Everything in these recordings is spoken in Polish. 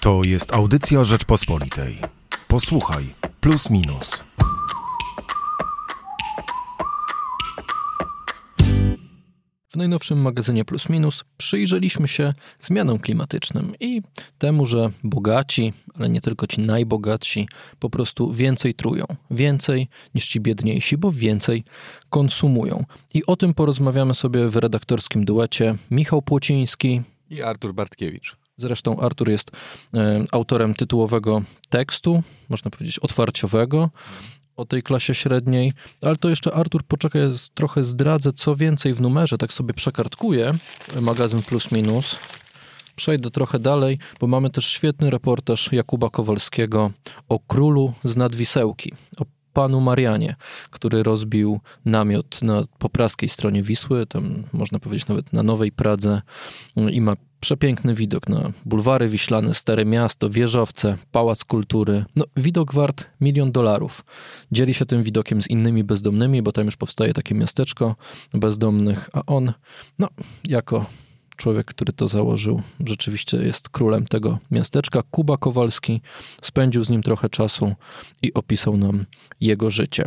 To jest audycja Rzeczpospolitej. Posłuchaj, plus minus. W najnowszym magazynie Plus Minus przyjrzeliśmy się zmianom klimatycznym i temu, że bogaci, ale nie tylko ci najbogatsi, po prostu więcej trują. Więcej niż ci biedniejsi, bo więcej konsumują. I o tym porozmawiamy sobie w redaktorskim duecie Michał Płociński i Artur Bartkiewicz. Zresztą Artur jest e, autorem tytułowego tekstu, można powiedzieć otwarciowego, o tej klasie średniej, ale to jeszcze Artur, poczekaj, trochę zdradzę, co więcej w numerze, tak sobie przekartkuję, magazyn plus minus. Przejdę trochę dalej, bo mamy też świetny reportaż Jakuba Kowalskiego o królu z nadwisełki, o panu Marianie, który rozbił namiot na popraskiej stronie Wisły, tam można powiedzieć nawet na Nowej Pradze i ma Przepiękny widok na bulwary wiślane, Stare Miasto, wieżowce, Pałac Kultury. No, widok wart milion dolarów. Dzieli się tym widokiem z innymi bezdomnymi, bo tam już powstaje takie miasteczko bezdomnych, a on, no, jako człowiek, który to założył, rzeczywiście jest królem tego miasteczka. Kuba Kowalski spędził z nim trochę czasu i opisał nam jego życie.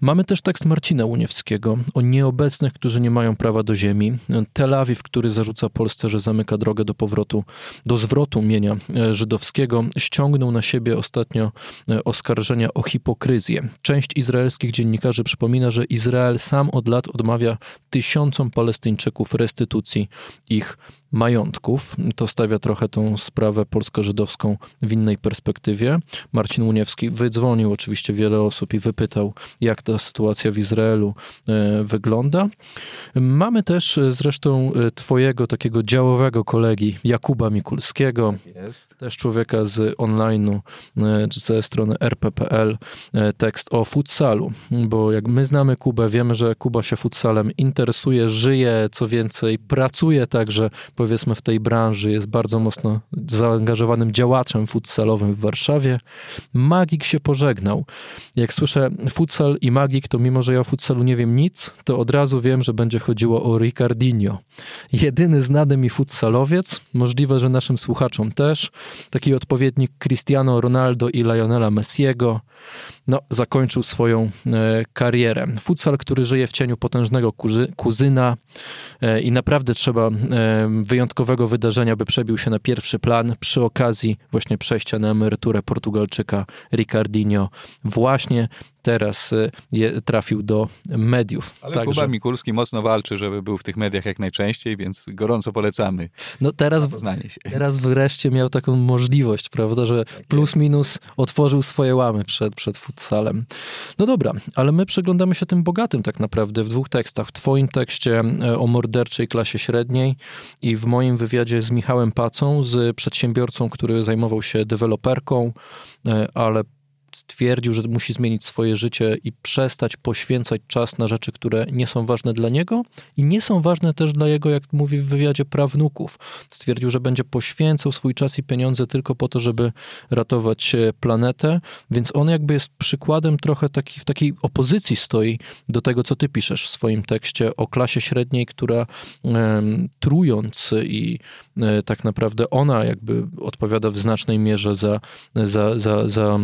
Mamy też tekst Marcina Uniewskiego o nieobecnych, którzy nie mają prawa do ziemi. Tel Awiw, który zarzuca Polsce, że zamyka drogę do powrotu, do zwrotu mienia e, żydowskiego, ściągnął na siebie ostatnio e, oskarżenia o hipokryzję. Część izraelskich dziennikarzy przypomina, że Izrael sam od lat odmawia tysiącom Palestyńczyków restytucji ich majątków. To stawia trochę tą sprawę polsko-żydowską w innej perspektywie. Marcin Uniewski wydzwonił oczywiście wiele osób i wypytał, jak ta sytuacja w Izraelu e, wygląda. Mamy też e, zresztą e, twojego takiego działowego kolegi Jakuba Mikulskiego, Jest. też człowieka z online'u, ze strony rppl, tekst o futsalu, bo jak my znamy Kubę, wiemy, że Kuba się futsalem interesuje, żyje, co więcej, pracuje także że powiedzmy w tej branży jest bardzo mocno zaangażowanym działaczem futsalowym w Warszawie. Magik się pożegnał. Jak słyszę futsal i magik, to mimo, że ja o futsalu nie wiem nic, to od razu wiem, że będzie chodziło o Ricardinho. Jedyny znany mi futsalowiec, możliwe, że naszym słuchaczom też, taki odpowiednik Cristiano Ronaldo i Lionela Messiego, no, zakończył swoją e, karierę. Futsal, który żyje w cieniu potężnego kuzyna e, i naprawdę trzeba e, wyjątkowego wydarzenia, by przebił się na pierwszy plan przy okazji właśnie przejścia na emeryturę Portugalczyka Ricardinho. Właśnie teraz y, je, trafił do mediów. Ale Także... Kuba Mikulski mocno walczy, żeby był w tych mediach jak najczęściej, więc gorąco polecamy. No teraz, teraz wreszcie miał taką możliwość, prawda, że tak plus minus otworzył swoje łamy przed, przed futsalem. No dobra, ale my przyglądamy się tym bogatym tak naprawdę w dwóch tekstach. W twoim tekście e, o morderczej klasie średniej i w moim wywiadzie z Michałem Pacą, z przedsiębiorcą, który zajmował się deweloperką, e, ale stwierdził, że musi zmienić swoje życie i przestać poświęcać czas na rzeczy, które nie są ważne dla niego i nie są ważne też dla jego, jak mówi w wywiadzie, prawnuków. Stwierdził, że będzie poświęcał swój czas i pieniądze tylko po to, żeby ratować e, planetę, więc on jakby jest przykładem trochę taki, w takiej opozycji stoi do tego, co ty piszesz w swoim tekście o klasie średniej, która trując i e, tak naprawdę ona jakby odpowiada w znacznej mierze za, za, za, za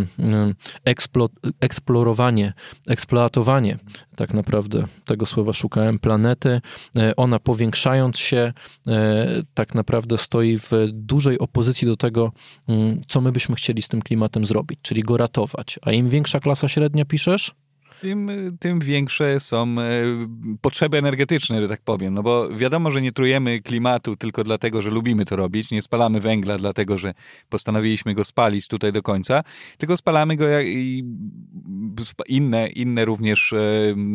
eksplo, eksplorowanie, eksploatowanie tak naprawdę tego słowa szukałem, planety. E, ona powiększając się e, tak naprawdę stoi w dużej opozycji do tego, mm, co my byśmy chcieli z tym klimatem zrobić, czyli go ratować. A im większa klasa średnia piszesz, tym, tym większe są e, potrzeby energetyczne, że tak powiem. No bo wiadomo, że nie trujemy klimatu tylko dlatego, że lubimy to robić, nie spalamy węgla dlatego, że postanowiliśmy go spalić tutaj do końca, tylko spalamy go jak i inne, inne, również, e,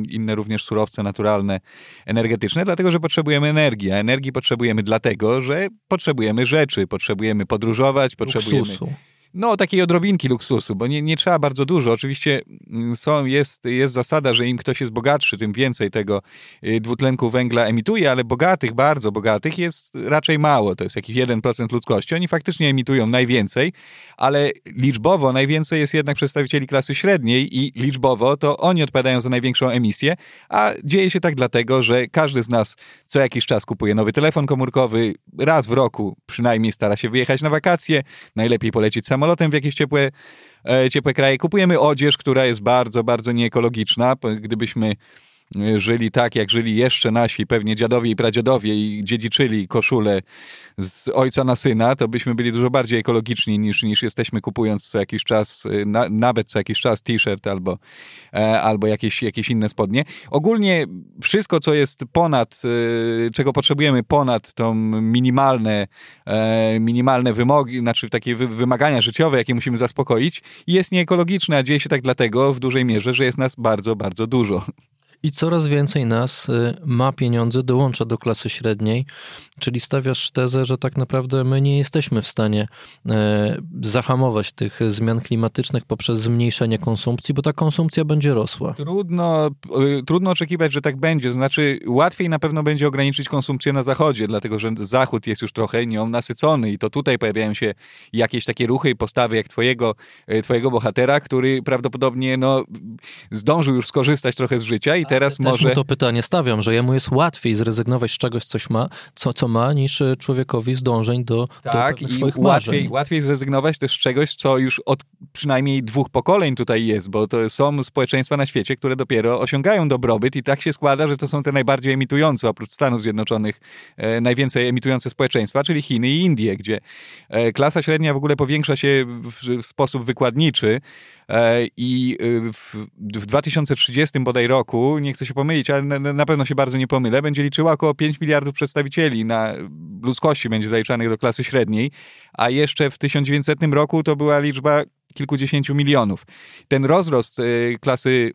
inne również surowce naturalne, energetyczne, dlatego, że potrzebujemy energii, a energii potrzebujemy dlatego, że potrzebujemy rzeczy, potrzebujemy podróżować, potrzebujemy... Luksusu no, takiej odrobinki luksusu, bo nie, nie trzeba bardzo dużo. Oczywiście mm, są, jest, jest zasada, że im ktoś jest bogatszy, tym więcej tego y, dwutlenku węgla emituje, ale bogatych, bardzo bogatych jest raczej mało. To jest jakiś 1% ludzkości. Oni faktycznie emitują najwięcej, ale liczbowo najwięcej jest jednak przedstawicieli klasy średniej i liczbowo to oni odpowiadają za największą emisję, a dzieje się tak dlatego, że każdy z nas co jakiś czas kupuje nowy telefon komórkowy, raz w roku przynajmniej stara się wyjechać na wakacje, najlepiej polecieć samolotem w jakieś ciepłe, e, ciepłe kraje. Kupujemy odzież, która jest bardzo, bardzo nieekologiczna. Gdybyśmy żyli tak, jak żyli jeszcze nasi pewnie dziadowie i pradziadowie i dziedziczyli koszulę z ojca na syna, to byśmy byli dużo bardziej ekologiczni niż, niż jesteśmy kupując co jakiś czas, y, na, nawet co jakiś czas t-shirt albo, e, albo jakieś, jakieś inne spodnie. Ogólnie wszystko, co jest ponad, e, czego potrzebujemy ponad tą minimalne, e, minimalne wymogi, znaczy takie wy, wymagania życiowe, jakie musimy zaspokoić, jest nieekologiczne, a dzieje się tak dlatego w dużej mierze, że jest nas bardzo, bardzo dużo. I coraz więcej nas y, ma pieniądze, dołącza do klasy średniej, czyli stawiasz tezę, że tak naprawdę my nie jesteśmy w stanie e, zahamować tych zmian klimatycznych poprzez zmniejszenie konsumpcji, bo ta konsumpcja będzie rosła. Trudno, y, trudno oczekiwać, że tak będzie. Znaczy, łatwiej na pewno będzie ograniczyć konsumpcję na zachodzie, dlatego że zachód jest już trochę nią nasycony i to tutaj pojawiają się jakieś takie ruchy i postawy jak twojego, e, twojego bohatera, który prawdopodobnie no, zdążył już skorzystać trochę z życia i teraz Też może... mu to pytanie stawiam, że jemu jest łatwiej zrezygnować z czegoś, coś ma, co, co ma, niż e, człowiekowi z dążeń do, tak, do i swoich łatwiej, marzeń. łatwiej zrezygnować też z czegoś, co już od przynajmniej dwóch pokoleń tutaj jest, bo to są społeczeństwa na świecie, które dopiero osiągają dobrobyt i tak się składa, że to są te najbardziej emitujące, oprócz Stanów Zjednoczonych, e, najwięcej emitujące społeczeństwa, czyli Chiny i Indie, gdzie e, klasa średnia w ogóle powiększa się w, w sposób wykładniczy. E, I y, w, w 2030 bodaj roku, nie chcę się pomylić, ale na, na pewno się bardzo nie pomylę, będzie liczyła około 5 miliardów przedstawicieli na ludzkości będzie zaliczanych do klasy średniej, a jeszcze w 1900 roku to była liczba kilkudziesięciu milionów. Ten rozrost y, klasy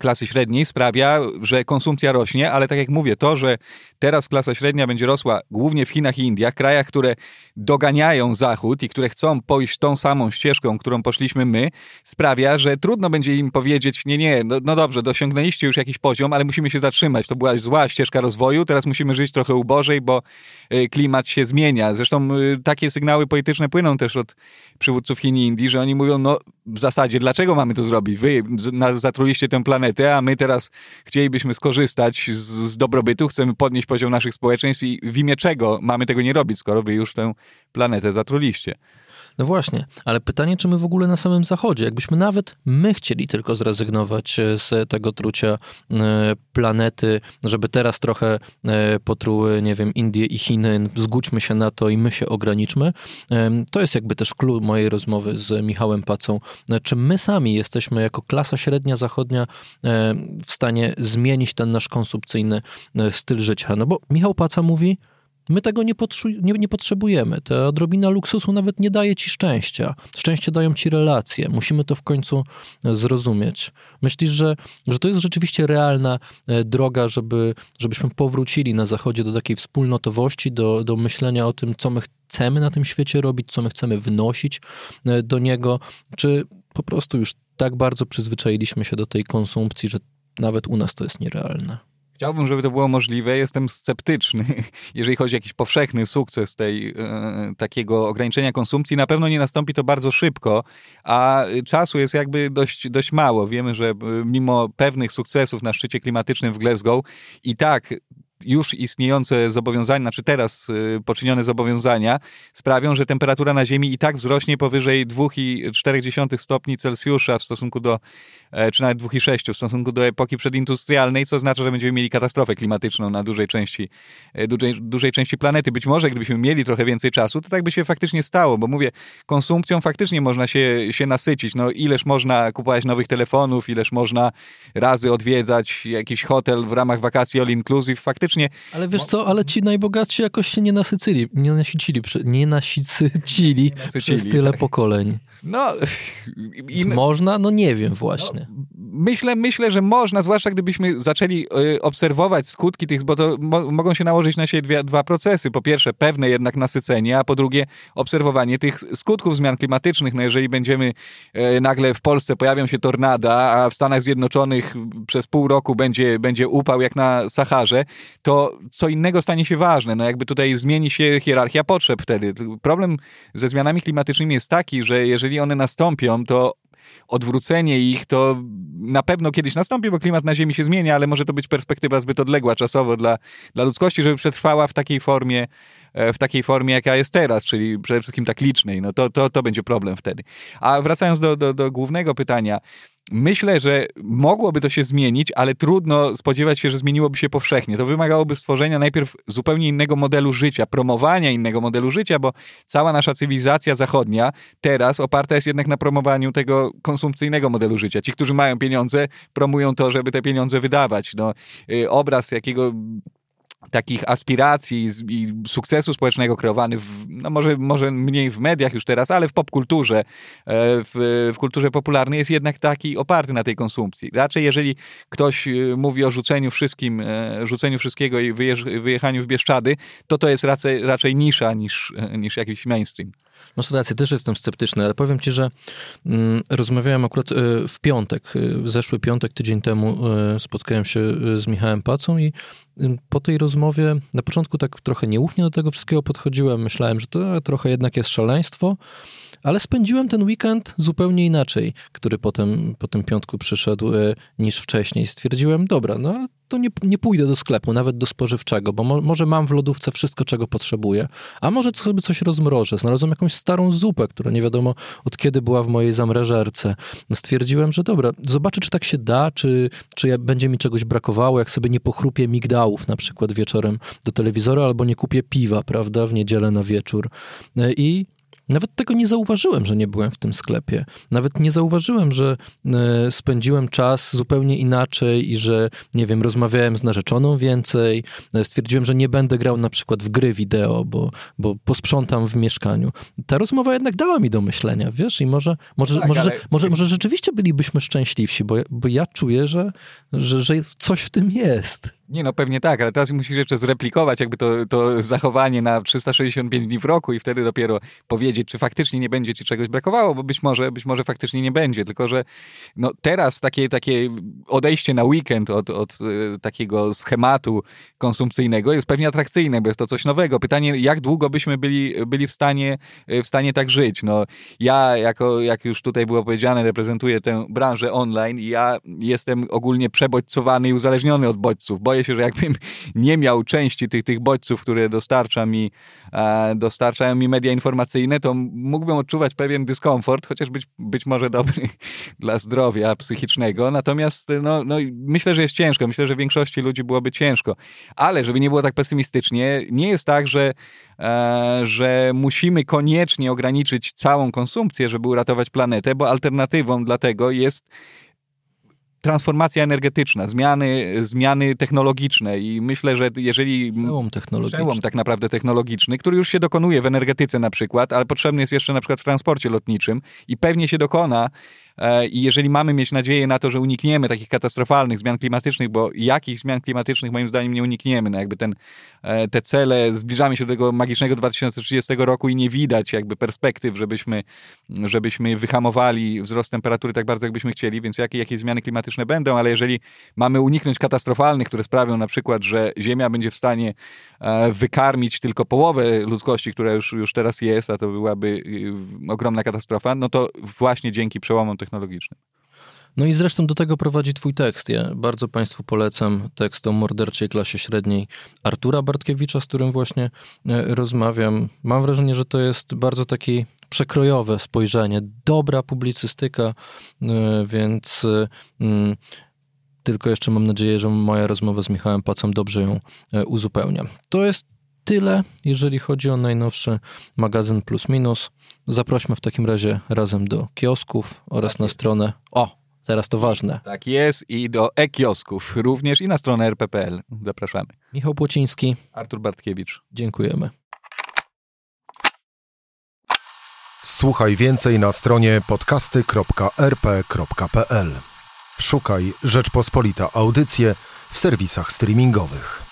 klasy średniej sprawia, że konsumpcja rośnie, ale tak jak mówię, to, że teraz klasa średnia będzie rosła głównie w Chinach i Indiach, krajach, które doganiają Zachód i które chcą pójść tą samą ścieżką, którą poszliśmy my, sprawia, że trudno będzie im powiedzieć, nie, nie, no, no dobrze, dosiągnęliście już jakiś poziom, ale musimy się zatrzymać. To była zła ścieżka rozwoju, teraz musimy żyć trochę ubożej, bo y, klimat się zmienia. Zresztą y, takie sygnały polityczne płyną też od przywódców Chin i Indii, że oni mówią, no w zasadzie, dlaczego mamy to zrobić? Wy zatruliście tę planetę, a my teraz chcielibyśmy skorzystać z, z dobrobytu, chcemy podnieść poziom naszych społeczeństw i w imię czego mamy tego nie robić, skoro wy już tę planetę zatruliście. No właśnie, ale pytanie, czy my w ogóle na samym zachodzie, jakbyśmy nawet my chcieli tylko zrezygnować e, z tego trucia e, planety, żeby teraz trochę e, potruły, nie wiem, Indie i Chiny, zgódźmy się na to i my się ograniczmy. To jest jakby też klucz mojej rozmowy z Michałem Pacą. Czy my sami jesteśmy jako klasa średnia zachodnia w stanie zmienić ten nasz konsumpcyjny styl życia? No bo Michał Paca mówi, My tego nie, nie, nie, potrzebujemy. Ta odrobina luksusu nawet nie daje ci szczęścia. Szczęście dają ci relacje. Musimy to w końcu e, zrozumieć. Myślisz, że, że to jest rzeczywiście realna e, droga, żeby, żebyśmy powrócili na Zachodzie do takiej wspólnotowości, do, do myślenia o tym, co my chcemy na tym świecie robić, co my chcemy wnosić e, do niego, czy po prostu już tak bardzo przyzwyczailiśmy się do tej konsumpcji, że nawet u nas to jest nierealne? Chciałbym, żeby to było możliwe. Jestem sceptyczny, jeżeli chodzi o jakiś powszechny sukces tej, e, takiego ograniczenia konsumpcji. Na pewno nie nastąpi to bardzo szybko, a czasu jest jakby dość, dość mało. Wiemy, że e, mimo pewnych sukcesów na szczycie klimatycznym w Glasgow i tak już istniejące zobowiązania, znaczy teraz y, poczynione zobowiązania sprawią, że temperatura na Ziemi i tak wzrośnie powyżej 2,4 stopni Celsjusza w stosunku do, e, czy nawet 2,6 w stosunku do epoki przedindustrialnej, co oznacza, że będziemy mieli katastrofę klimatyczną na dużej części, e, dużej, dużej części planety. Być może gdybyśmy mieli trochę więcej czasu, to tak by się faktycznie stało, bo mówię, konsumpcją faktycznie można się, się nasycić. No ileż można kupować nowych telefonów, ileż można razy odwiedzać jakiś hotel w ramach wakacji all inclusive, faktycznie faktycznie... Ale wiesz co, ale ci najbogatsi jakoś się nie nasycili, nie nasycili, nie nasycili, nie przez tyle pokoleń. No... Można? No nie wiem właśnie. No, myślę, myślę, że można, zwłaszcza gdybyśmy zaczęli y, obserwować skutki tych, bo to mo mogą się nałożyć na siebie dwie, dwa procesy. Po pierwsze, pewne jednak nasycenie, a po drugie, obserwowanie tych skutków zmian klimatycznych. No jeżeli będziemy y, nagle w Polsce pojawią się tornada, a w Stanach Zjednoczonych przez pół roku będzie, będzie upał jak na Saharze, to co innego stanie się ważne. No jakby tutaj zmieni się hierarchia potrzeb wtedy. Problem ze zmianami klimatycznymi jest taki, że jeżeli one nastąpią, to odwrócenie ich to na pewno kiedyś nastąpi, bo klimat na Ziemi się zmienia, ale może to być perspektywa zbyt odległa czasowo dla, dla ludzkości, żeby przetrwała w takiej formie, w takiej formie, jaka jest teraz, czyli przede wszystkim tak licznej. No to, to, to będzie problem wtedy. A wracając do, do, do głównego pytania, Myślę, że mogłoby to się zmienić, ale trudno spodziewać się, że zmieniłoby się powszechnie. To wymagałoby stworzenia najpierw zupełnie innego modelu życia, promowania innego modelu życia, bo cała nasza cywilizacja zachodnia teraz oparta jest jednak na promowaniu tego konsumpcyjnego modelu życia. Ci, którzy mają pieniądze, promują to, żeby te pieniądze wydawać. No, y, obraz jakiego takich aspiracji i sukcesu społecznego kreowany, w, no może, może mniej w mediach już teraz, ale w popkulturze, e, w, w kulturze popularnej jest jednak taki oparty na tej konsumpcji. Raczej jeżeli ktoś e, mówi o rzuceniu wszystkim, e, rzuceniu wszystkiego i wyjechaniu w Bieszczady, to to jest raczej, raczej nisza niż, niż jakiś mainstream. Masz rację, też jestem sceptyczny, ale powiem ci, że mm, rozmawiałem akurat y, w piątek, y, zeszły piątek, tydzień temu y, spotkałem się z Michałem Pacą i po tej rozmowie na początku tak trochę nieufnie do tego wszystkiego podchodziłem. Myślałem, że to trochę jednak jest szaleństwo, ale spędziłem ten weekend zupełnie inaczej, który potem po tym piątku przyszedł niż wcześniej. Stwierdziłem, dobra, no to nie, nie pójdę do sklepu, nawet do spożywczego, bo mo, może mam w lodówce wszystko, czego potrzebuję, a może sobie coś rozmrożę. Znalazłem jakąś starą zupę, która nie wiadomo od kiedy była w mojej zamrażarce. Stwierdziłem, że dobra, zobaczę, czy tak się da, czy, czy będzie mi czegoś brakowało, jak sobie nie pochrupię migdałów na przykład wieczorem do telewizora, albo nie kupię piwa, prawda, w niedzielę na wieczór. I nawet tego nie zauważyłem, że nie byłem w tym sklepie. Nawet nie zauważyłem, że e, spędziłem czas zupełnie inaczej i że, nie wiem, rozmawiałem z narzeczoną więcej. E, stwierdziłem, że nie będę grał na przykład w gry wideo, bo, bo posprzątam w mieszkaniu. Ta rozmowa jednak dała mi do myślenia, wiesz? I może, może, tak, może, ale... może, może rzeczywiście bylibyśmy szczęśliwsi, bo, bo ja czuję, że, że, że coś w tym jest. Nie no, pewnie tak, ale teraz musisz jeszcze zreplikować jakby to, to zachowanie na 365 dni w roku i wtedy dopiero powiedzieć, czy faktycznie nie będzie ci czegoś brakowało, bo być może, być może faktycznie nie będzie, tylko że no teraz takie, takie odejście na weekend od, od e, takiego schematu konsumpcyjnego jest pewnie atrakcyjne, bo jest to coś nowego. Pytanie, jak długo byśmy byli, byli w, stanie, w stanie tak żyć? No ja, jako, jak już tutaj było powiedziane, reprezentuję tę branżę online i ja jestem ogólnie przebodźcowany i uzależniony od bodźców. Boję się, że jakbym nie miał części tych, tych bodźców, które dostarcza mi, e, dostarczają mi media informacyjne, to mógłbym odczuwać pewien dyskomfort, chociaż być, być może dobry dla zdrowia psychicznego. Natomiast no, no, myślę, że jest ciężko. Myślę, że większości ludzi byłoby ciężko. Ale żeby nie było tak pesymistycznie, nie jest tak, że, e, że musimy koniecznie ograniczyć całą konsumpcję, żeby uratować planetę, bo alternatywą dla tego jest transformacja energetyczna, zmiany, zmiany technologiczne i myślę, że jeżeli... Przełom technologiczny. Przełom tak naprawdę technologiczny, który już się dokonuje w energetyce na przykład, ale potrzebny jest jeszcze na przykład w transporcie lotniczym i pewnie się dokona I jeżeli mamy mieć nadzieję na to, że unikniemy takich katastrofalnych zmian klimatycznych, bo jakich zmian klimatycznych moim zdaniem nie unikniemy, no jakby ten, e, te cele, zbliżamy się do tego magicznego 2030 roku i nie widać jakby perspektyw, żebyśmy, żebyśmy wyhamowali wzrost temperatury tak bardzo, jakbyśmy chcieli, więc jakie, jakie zmiany klimatyczne będą, ale jeżeli mamy uniknąć katastrofalnych, które sprawią na przykład, że Ziemia będzie w stanie e, wykarmić tylko połowę ludzkości, która już, już teraz jest, a to byłaby y, ogromna katastrofa, no to właśnie dzięki przełomom technologicznym technologicznym. No i zresztą do tego prowadzi twój tekst. Ja bardzo Państwu polecam tekst o morderczej klasie średniej Artura Bartkiewicza, z którym właśnie e, rozmawiam. Mam wrażenie, że to jest bardzo taki przekrojowe spojrzenie, dobra publicystyka, e, więc e, mm, tylko jeszcze mam nadzieję, że moja rozmowa z Michałem Pacą dobrze ją uzupełnia. To jest tyle, jeżeli chodzi o najnowszy magazyn Plus Minus. Zaprośmy w takim razie razem do kiosków oraz tak na stronę. O, teraz to ważne. Tak jest i do e-kiosków również i na stronę rppl. Zapraszamy. Michał Płociński. Artur Bartkiewicz. Dziękujemy. Słuchaj więcej na stronie podcasty.rp.pl. Szukaj Rzeczpospolita Audycje w serwisach streamingowych.